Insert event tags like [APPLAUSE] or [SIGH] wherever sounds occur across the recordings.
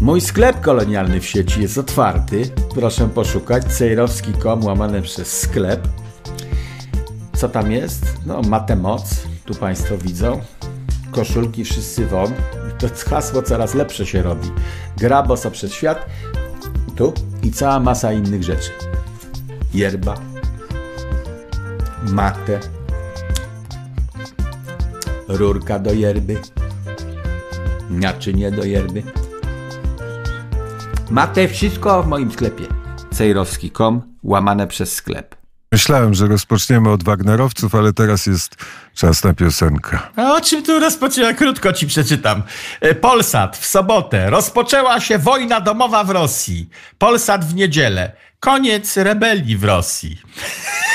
Mój sklep kolonialny w sieci jest otwarty. Proszę poszukać cejrowski.com łamane przez sklep. Co tam jest? No, matę moc. Tu Państwo widzą. Koszulki wszyscy won. To hasło coraz lepsze się robi. Gra boso przed świat. Tu i cała masa innych rzeczy. Yerba. Matę. Rurka do yerby. Naczynie do yerby. Matę wszystko w moim sklepie. Cejrowski.com łamane przez sklep. Myślałem, że rozpoczniemy od Wagnerowców, ale teraz jest czas na piosenkę. A o czym tu rozpoczęła? Krótko ci przeczytam. E, Polsat w sobotę. Rozpoczęła się wojna domowa w Rosji. Polsat w niedzielę. Koniec rebelii w Rosji. [LAUGHS]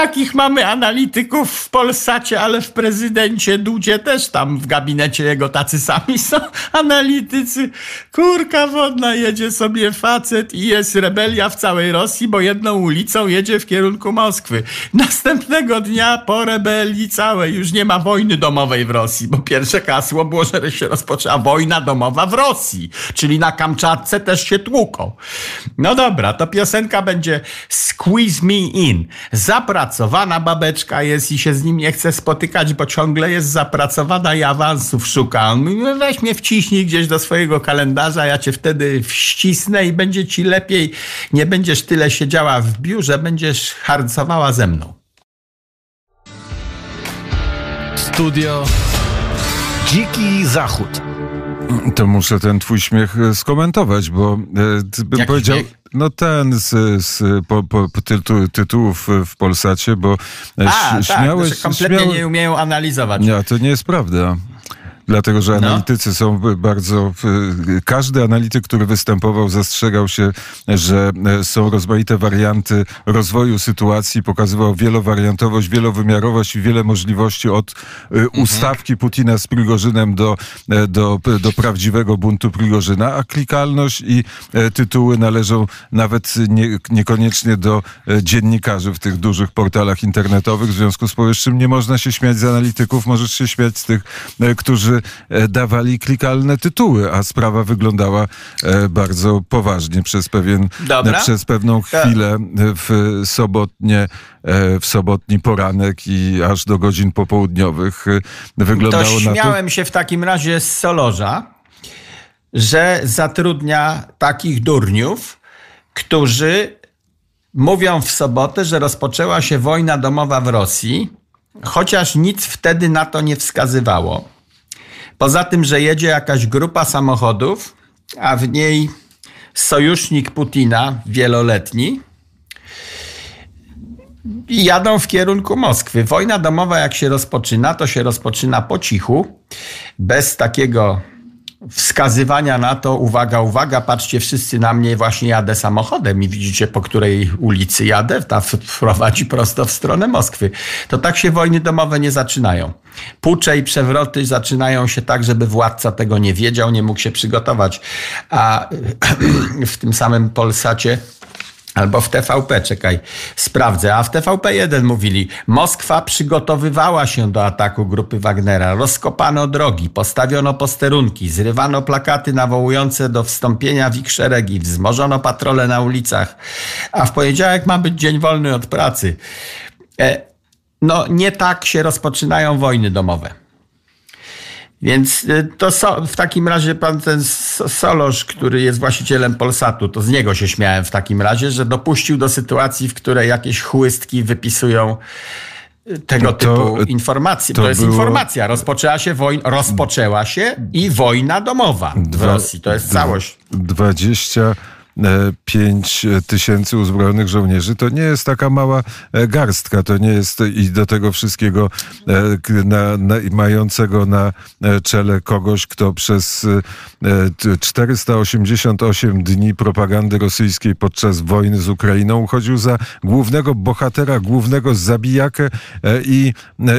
Takich mamy analityków w Polsacie, ale w prezydencie Dudzie też tam w gabinecie jego tacy sami są [LAUGHS] analitycy. Kurka wodna jedzie sobie facet i jest rebelia w całej Rosji, bo jedną ulicą jedzie w kierunku Moskwy. Następnego dnia po rebelii całej już nie ma wojny domowej w Rosji, bo pierwsze hasło było, że się rozpoczęła wojna domowa w Rosji, czyli na Kamczatce też się tłuką. No dobra, to piosenka będzie Squeeze Me In. Zapracowana babeczka jest i się z nim nie chce spotykać, bo ciągle jest zapracowana i awansów szuka. "No weź mnie wciśnij gdzieś do swojego kalendarza, ja cię wtedy wścisnę i będzie ci lepiej. Nie będziesz tyle siedziała w biurze, będziesz harcowała ze mną. Studio Dziki Zachód. To muszę ten twój śmiech e, skomentować, bo e, bym powiedział, śmiech? no ten z, z po, po, tytu, tytułów w Polsacie, bo e, A, tak, śmiałeś, że kompletnie śmiałeś- nie umieją analizować. Nie, to nie jest prawda. Dlatego, że No. analitycy są b- bardzo. Każdy analityk, który występował, zastrzegał się, że e, są rozmaite warianty rozwoju sytuacji, pokazywał wielowariantowość, wielowymiarowość i wiele możliwości od y, ustawki Putina z Prigorzynem do, e, do, do prawdziwego buntu Prigorzyna, a klikalność i e, tytuły należą nawet nie, niekoniecznie do e, dziennikarzy w tych dużych portalach internetowych. W związku z powyższym nie można się śmiać z analityków, możesz się śmiać z tych, e, którzy e, dawali klikalne tytuły, a sprawa wyglądała e, bardzo poważnie przez pewien, Dobra. e, przez pewną chwilę e, w sobotnie, e, w sobotni poranek i aż do godzin popołudniowych e, wyglądało To na to. śmiałem się w takim razie z Solorza, że zatrudnia takich durniów, którzy mówią w sobotę, że rozpoczęła się wojna domowa w Rosji, chociaż nic wtedy na to nie wskazywało. Poza tym, że jedzie jakaś grupa samochodów, a w niej sojusznik Putina wieloletni, i jadą w kierunku Moskwy. Wojna domowa, jak się rozpoczyna, to się rozpoczyna po cichu, bez takiego wskazywania na to, uwaga, uwaga, patrzcie wszyscy na mnie, właśnie jadę samochodem i widzicie, po której ulicy jadę, ta prowadzi prosto w stronę Moskwy. To tak się wojny domowe nie zaczynają. Pucze i przewroty zaczynają się tak, żeby władca tego nie wiedział, nie mógł się przygotować. A [CLEARS THROAT] w tym samym Polsacie Albo w TVP, czekaj, sprawdzę. A w TVP1 mówili, Moskwa przygotowywała się do ataku grupy Wagnera. Rozkopano drogi, postawiono posterunki, zrywano plakaty nawołujące do wstąpienia w ich szeregi, wzmożono patrole na ulicach. A w poniedziałek ma być dzień wolny od pracy. E, no, nie tak się rozpoczynają wojny domowe. Więc y, to so, w takim razie pan ten Solosz, który jest właścicielem Polsatu, to z niego się śmiałem w takim razie, że dopuścił do sytuacji, w której jakieś chłystki wypisują y, tego to, typu informacje. To, to jest było... informacja. Rozpoczęła się, wojna, rozpoczęła się i wojna domowa w Dwa, Rosji. To jest całość. 20 E, 5 tysięcy uzbrojonych żołnierzy, to nie jest taka mała e, garstka, to nie jest i do tego wszystkiego e, na, na, mającego na czele kogoś, kto przez 488 dni propagandy rosyjskiej podczas wojny z Ukrainą uchodził za głównego bohatera, głównego zabijakę i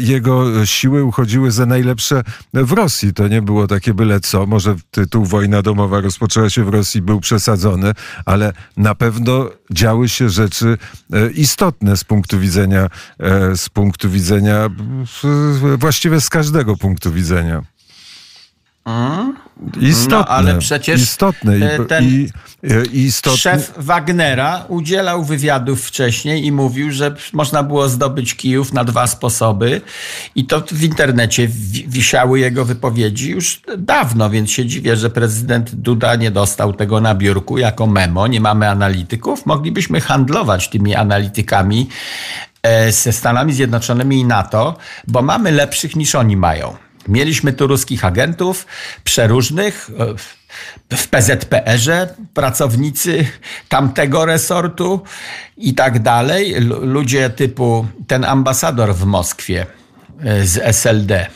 jego siły uchodziły za najlepsze w Rosji. To nie było takie byle co. Może tytuł Wojna domowa rozpoczęła się w Rosji, był przesadzony, ale na pewno działy się rzeczy e, istotne z punktu widzenia, e, z punktu widzenia, właściwie z każdego punktu widzenia. Istotne, No, ale przecież, istotne. I, e, ten i, i istotne. Szef Wagnera udzielał wywiadów wcześniej i mówił, że można było zdobyć Kijów na dwa sposoby i to w internecie wi- wisiały jego wypowiedzi już dawno, więc się dziwię, że prezydent Duda nie dostał tego na biurku jako memo. Nie mamy analityków. Moglibyśmy handlować tymi analitykami e, ze Stanami Zjednoczonymi i NATO, bo mamy lepszych niż oni mają. Mieliśmy tu ruskich agentów przeróżnych. e, W PZPR-ze pracownicy tamtego resortu i tak dalej. Lu- Ludzie typu ten ambasador w Moskwie e, z SLD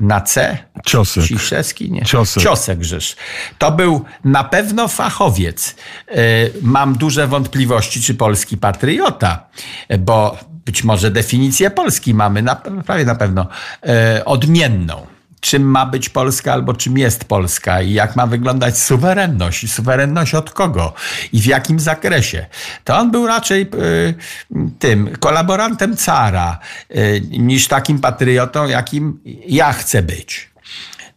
na C. Ciosek. Ciszewski? Nie. Ciosek. Ciosek Grzysz. To był na pewno fachowiec. E, Mam duże wątpliwości, czy polski patriota, bo być może definicję Polski mamy na, prawie na pewno e, odmienną. Czym ma być Polska albo czym jest Polska i jak ma wyglądać suwerenność i suwerenność od kogo i w jakim zakresie. To on był raczej e, tym kolaborantem cara e, niż takim patriotą, jakim ja chcę być.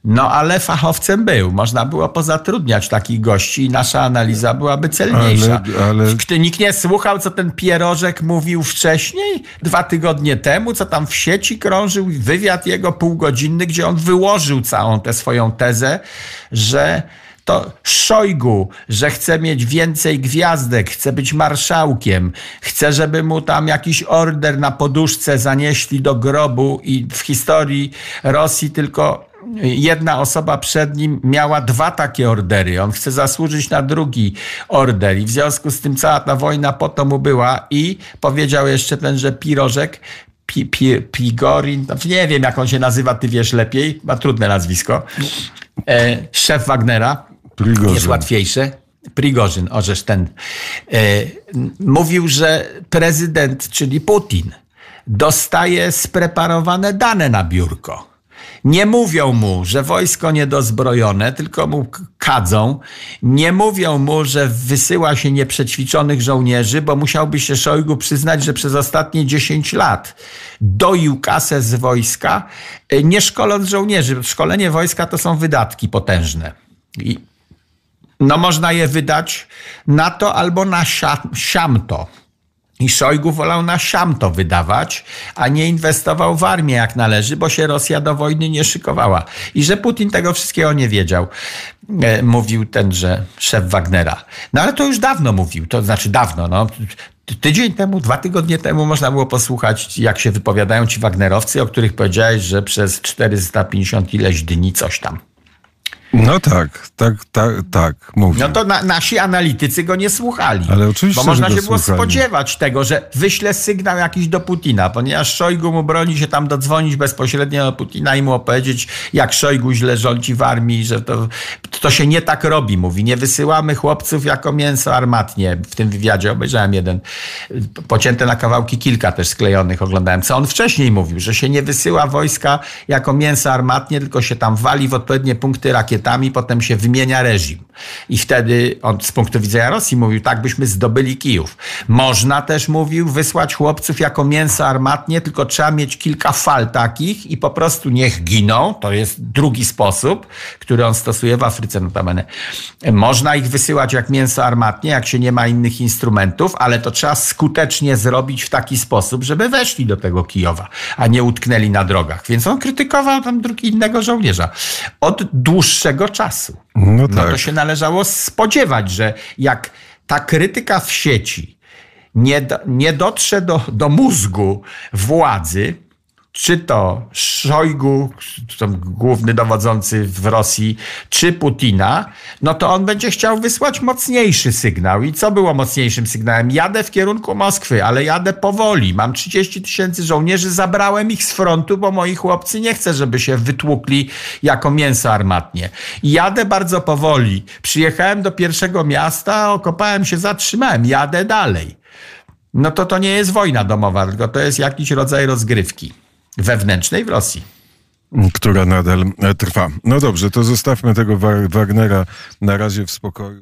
No ale fachowcem był. Można było pozatrudniać takich gości i nasza analiza byłaby celniejsza. Ale- ale- Kto nikt nie słuchał, co ten pierożek mówił wcześniej, dwa tygodnie temu, co tam w sieci krążył, wywiad jego półgodzinny, gdzie on wyłożył całą tę swoją tezę, że to Szojgu, że chce mieć więcej gwiazdek, chce być marszałkiem, chce, żeby mu tam jakiś order na poduszce zanieśli do grobu i w historii Rosji tylko jedna osoba przed nim miała dwa takie ordery. On chce zasłużyć na drugi order. I w związku z tym cała ta wojna po to mu była. I powiedział jeszcze ten, że Pirożek Pi, pi, Pigorin, no nie wiem jak on się nazywa, ty wiesz lepiej, ma trudne nazwisko, e, szef Wagnera, Prigorzyn. jest łatwiejsze. Prigorzyn, orzesz ten, e, mówił, że prezydent, czyli Putin, dostaje spreparowane dane na biurko. Nie mówią mu, że wojsko niedozbrojone, tylko mu kadzą. Nie mówią mu, że wysyła się nieprzećwiczonych żołnierzy, bo musiałby się Szojgu przyznać, że przez ostatnie 10 lat doił kasę z wojska, e, nie szkoląc żołnierzy. Szkolenie wojska to są wydatki potężne. I można je wydać na to albo na sia- siamto. I Szojgu wolał na siamto wydawać, a nie inwestował w armię jak należy, bo się Rosja do wojny nie szykowała. I że Putin tego wszystkiego nie wiedział, e, mówił tenże szef Wagnera. No ale to już dawno mówił, to znaczy dawno, no. Ty- Tydzień temu, dwa tygodnie temu można było posłuchać, jak się wypowiadają ci Wagnerowcy, o których powiedziałeś, że przez 450 ileś dni coś tam. No tak, tak, tak, tak, mówię. No to na, nasi analitycy go nie słuchali. Ale oczywiście, Bo można się było słuchali. spodziewać tego, że wyśle sygnał jakiś do Putina, ponieważ Szojgu mu broni się tam dodzwonić bezpośrednio do Putina i mu opowiedzieć, jak Szojgu źle rządzi w armii, że to, to się nie tak robi, mówi. Nie wysyłamy chłopców jako mięso armatnie. W tym wywiadzie obejrzałem jeden, pocięte na kawałki kilka też sklejonych oglądałem, co on wcześniej mówił, że się nie wysyła wojska jako mięso armatnie, tylko się tam wali w odpowiednie punkty rakietami, potem się wymienia reżim. I wtedy on z punktu widzenia Rosji mówił, tak byśmy zdobyli Kijów. Można też, mówił, wysłać chłopców jako mięso armatnie, tylko trzeba mieć kilka fal takich i po prostu niech giną. To jest drugi sposób, który on stosuje w Afryce notabene. Można ich wysyłać jak mięso armatnie, jak się nie ma innych instrumentów, ale to trzeba skutecznie zrobić w taki sposób, żeby weszli do tego Kijowa, a nie utknęli na drogach. Więc on krytykował tam drugi innego żołnierza od dłuższego czasu. No No tak. to się należało spodziewać, że jak ta krytyka w sieci nie, do, nie dotrze do, do mózgu władzy, czy to Szojgu, główny dowodzący w Rosji, czy Putina, no to on będzie chciał wysłać mocniejszy sygnał. I co było mocniejszym sygnałem? Jadę w kierunku Moskwy, ale jadę powoli. Mam 30 tysięcy żołnierzy, zabrałem ich z frontu, bo moi chłopcy nie chcę, żeby się wytłukli jako mięso armatnie. Jadę bardzo powoli. Przyjechałem do pierwszego miasta, okopałem się, zatrzymałem, jadę dalej. No to to nie jest wojna domowa, tylko to jest jakiś rodzaj rozgrywki wewnętrznej w Rosji. która nadal e, trwa. No dobrze, to zostawmy tego Wa- Wagnera na razie w spokoju.